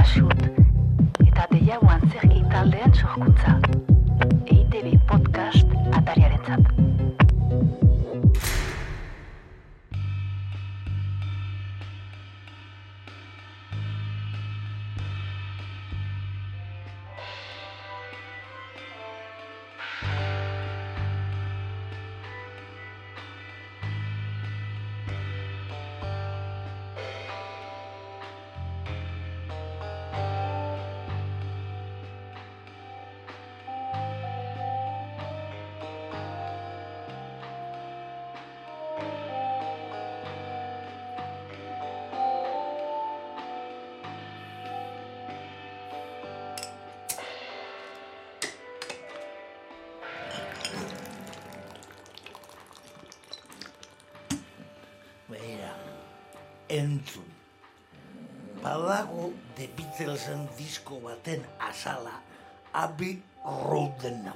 asut eta deiagoan zergi taldean sorkuntza. EITB podcast entzun. Badago The Beatlesen disko baten asala, Abbey Roadena.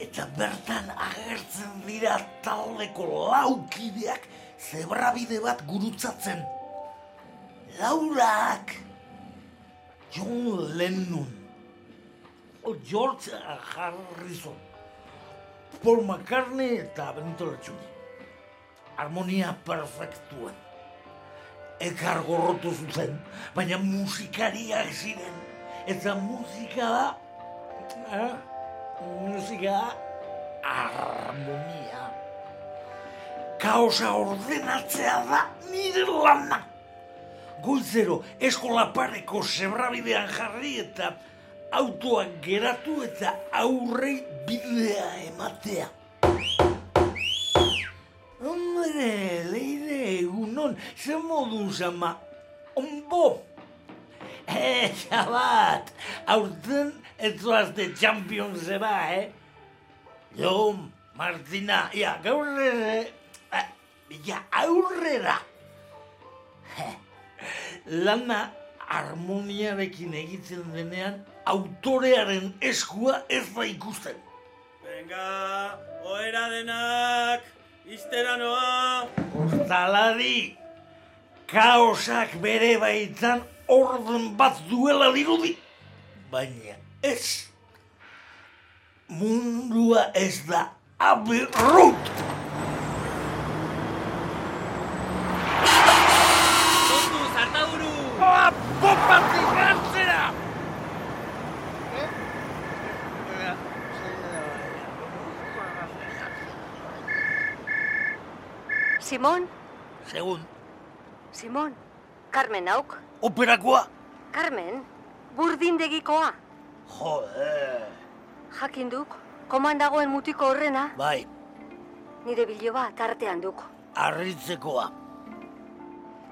Eta bertan agertzen dira taldeko laukideak zebrabide bat gurutzatzen. Laurak! John Lennon, o George Harrison, Paul McCartney eta Benito Latxuni. Harmonia perfektuan. Ekar gorrotu zuzen, baina musikariak ziren. Eta musika da, eh? musika da, harmonia. Kaosa ordenatzea da nire lana. Goizero, eskola pareko zebrabidean jarri eta autoak geratu eta aurrei bidea ematea. Hombre, leire egunon, ze modu ama, onbo. Eh, xabat, aurten ez zoazte Championsera, eh? Jo, Martina, ia, gaur ere, eh, ja, aurrera. Lana harmoniarekin egiten denean, autorearen eskua ez da ikusten. Venga, oera denak, iztera noa. Ostalari, kaosak bere baitan orden bat duela dirudi. Baina ez, mundua ez da aberrut. Simon, Segun, Simon, Carmen hauk, operakoa? Carmen, burdindegikoa. Joder, Jakin duk, koman dagoen mutiko horrena, bai, nire biloba tartean duk. arritzekoa.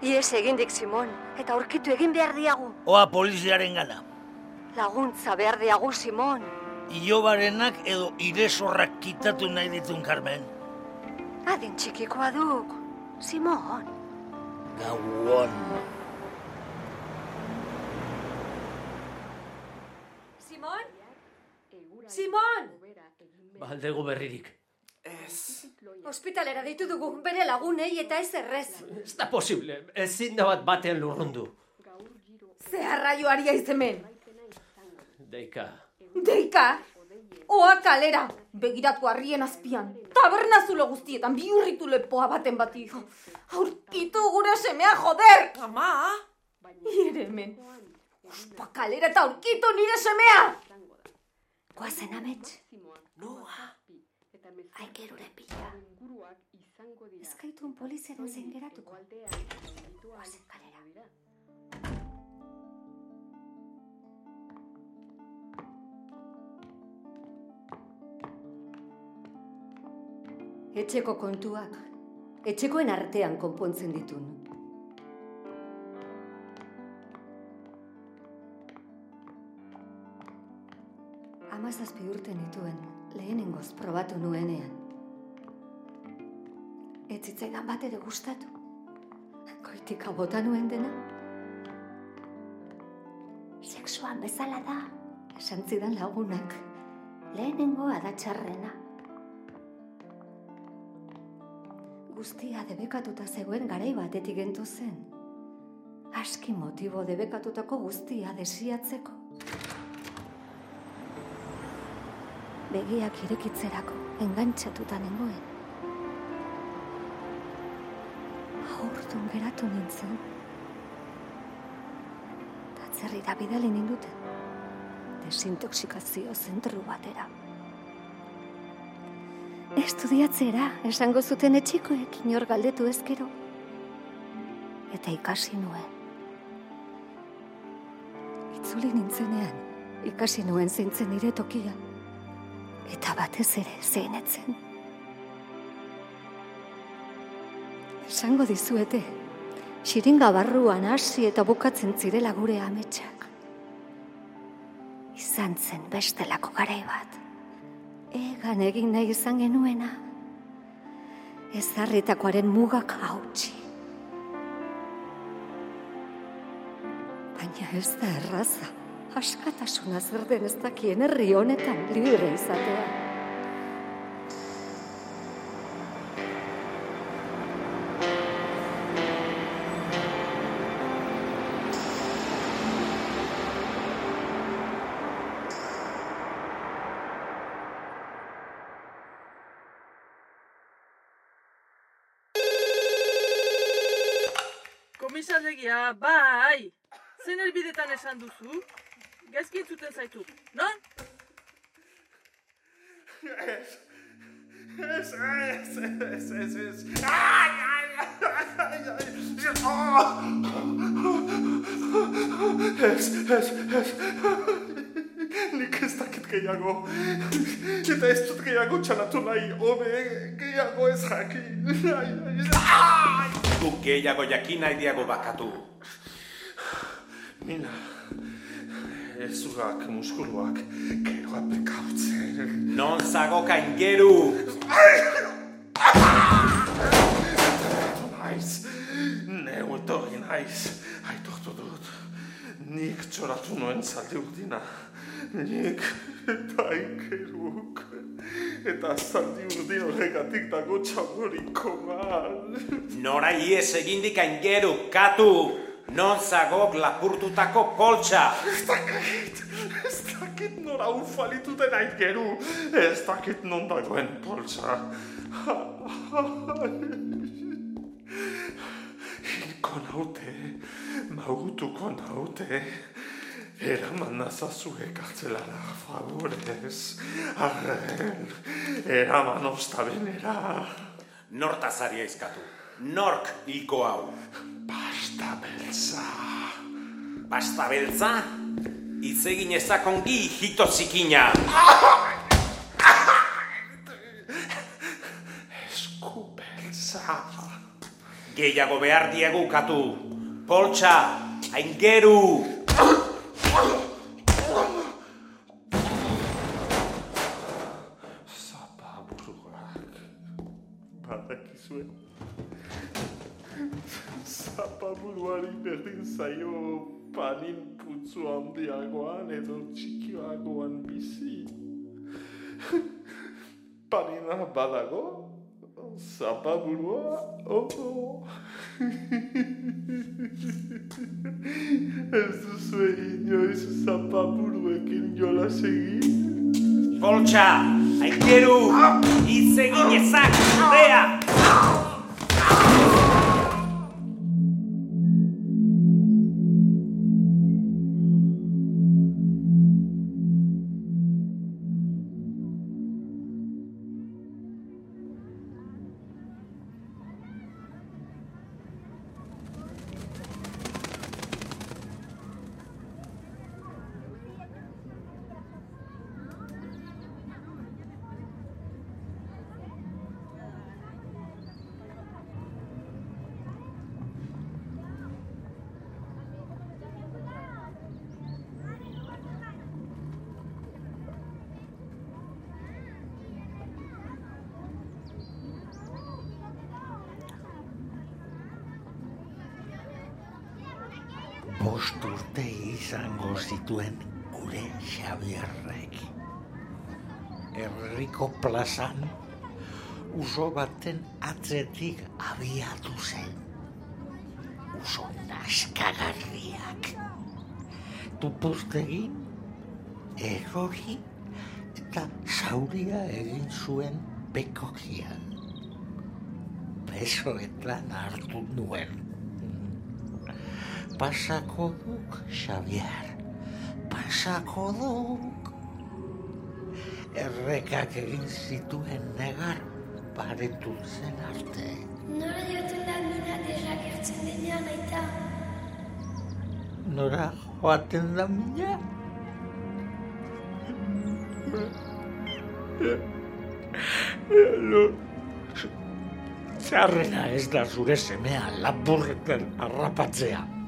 Ies egindik, Simon, eta aurkitu egin behar diagu. Oa poliziaren gana. Laguntza behar diagu, Simon. Ilobarenak edo iresorrak kitatu nahi ditun, Carmen. Adin txikikoa duk. Simon, Gauon. Simon? Simon! Baldego berririk. Hospitalera ditu dugu, bere lagunei eta ez errez. Ez da posible, ezin da bat batean lurrundu. Ze arraioaria izemen. Deika, Deika! Oa kalera! Begiratu harrien azpian. Taberna zulo guztietan bihurritu lepoa baten bati. Aurkitu gure semea joder! Ama, Ire hemen. Uspa kalera eta aurkitu nire semea! guazen amets, noa. aikerure pila. Ez gaitun poliziaren zein geratuko. Guazen kalera. Etxeko kontuak, etxekoen artean konpontzen ditun. Amazazpi urte nituen lehenengoz probatu nuenean. Ez zitzaidan bat ere gustatu. Goitik bota nuen dena. Sexuan bezala da, esan zidan lagunak. Lehenengoa da Guztia debekatuta zegoen garai batetik gentu zen. Aski motibo debekatutako guztia desiatzeko. Begiak irekitzerako engantxatuta nengoen. Aurtun geratu nintzen. Eta atzerrira bidali ninduten. Desintoxikazio zentru batera. Estudiatzera, esango zuten etxikoek inor galdetu ezkero. Eta ikasi nuen. Itzuli nintzenean, ikasi nuen zintzen nire tokia. Eta batez ere zeinetzen. Esango dizuete, xiringa barruan hasi eta bukatzen zirela gure ametsak. Izan zen bestelako garai bat egan egin nahi izan genuena, ezarritakoaren mugak hautsi. Baina ez da erraza, askatasuna zer den ez dakien herri honetan libre izatea. Komisarregia, bai! Zein helbidetan esan duzu? Gaizki entzuten zaitu, non? Ez, ez, ez, ez, ez, ez. Ai, ai, ai, ai. Ah! Ez, ez, ez. Gehiago. Eta ez dut gehiago txalatu nahi, hobe, gehiago ez jakin. Ai, ai, ai. Guk gehiago jakin nahi diago bakatu. Mina, ezurak muskuluak geroa bekautzen. Non zago kaingeru! Naiz, neu etorri naiz, aitortu. Nik txoratu noen zaldi urdina. Nik eta inkeruk. Eta zaldi urdin horregatik dago txamoriko mal. Nora ies egindik kaingeru, katu! Non zagok lapurtutako poltsa! Ez dakit, ez dakit nora ufalituten aingeru. Ez dakit non dagoen poltsa. Hilko naute, mautuko naute. Eraman nazazue kartzelara, favorez. Arren, eraman ostabenera. Nortazari aizkatu. Nork hilko hau. Pasta beltza. Pasta beltza? Hitz egin ezakongi hito zikina. Esku beltza. Gehiago behar diegu katu. Poltsa, aingeru! Zapa buruak. Badakizue. Zapa buruari berdin zaio panin putzu handiagoan edo txikioagoan bizi. Panina badago, zapa burua, oh. Ez duzue inoiz zapa buruekin jolas egin? Poltsa, aingeru! Hitz egin ezak, Bost urte izango zituen gure Xabierrek. Herriko plazan, uso baten atzetik abiatu zen. Uso naskagarriak. Tupuztegin, erori eta zauria egin zuen bekokian. Besoetan hartu nuen. Pasako duk, Xavier. Pasako duk. Errekak egin zituen negar baretu zen arte. Nora joaten da mina desagertzen denean, aita. Nora joaten da mina? Txarrena ez da zure semea lapurreten harrapatzea.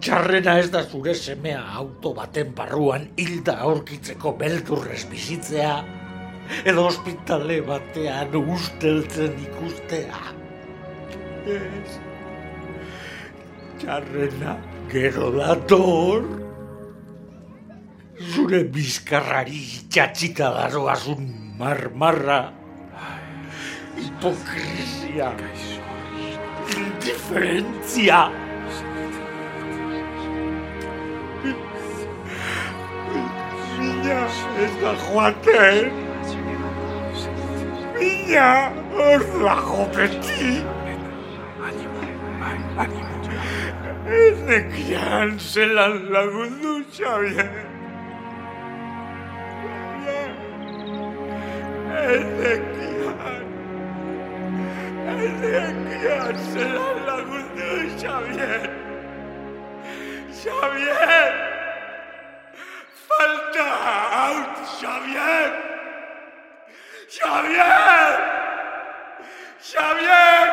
Txarrena ez da zure semea auto baten barruan hilda aurkitzeko beldurrez bizitzea, edo ospitale batean usteltzen ikustea. Ez. Txarrena Gero dator, zure bizkarrari itxatxita daroazun marmarra, hipokrizia, indiferentzia. Mina ez da joaten. Mina hor dago beti. Ez nekian zelan lagundu, Xavier. Ez nekian. Ez nekian zelan lagundu, Xavier. Xavier! Falta out, Xavier! Xavier! Xavier,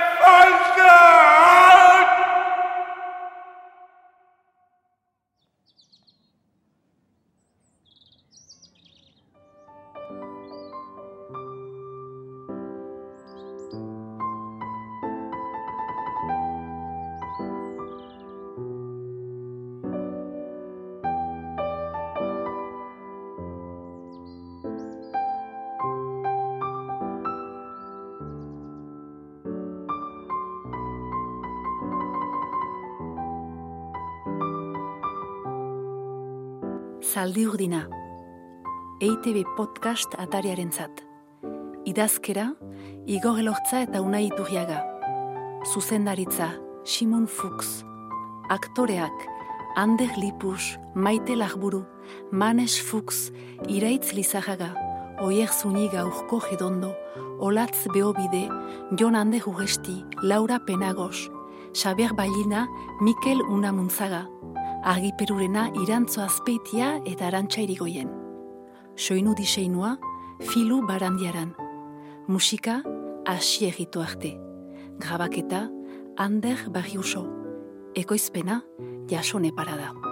Zaldi urdina. EITB podcast atariarentzat. Idazkera, Igor Elortza eta Unai Iturriaga. Zuzendaritza, Simon Fuchs. Aktoreak, Ander Lipus, Maite Lagburu, Manes Fuchs, Iraitz Lizajaga, Oier Zuniga Urko Gedondo, Olatz Beobide, Jon Ander Uresti, Laura Penagos, Xabier Bailina, Mikel Unamuntzaga, argiperurena irantzo azpeitia eta arantxa irigoien. Soinu diseinua, filu barandiaran. Musika, hasi egitu arte. Grabaketa, Ander Barriuso. Ekoizpena, jasone parada.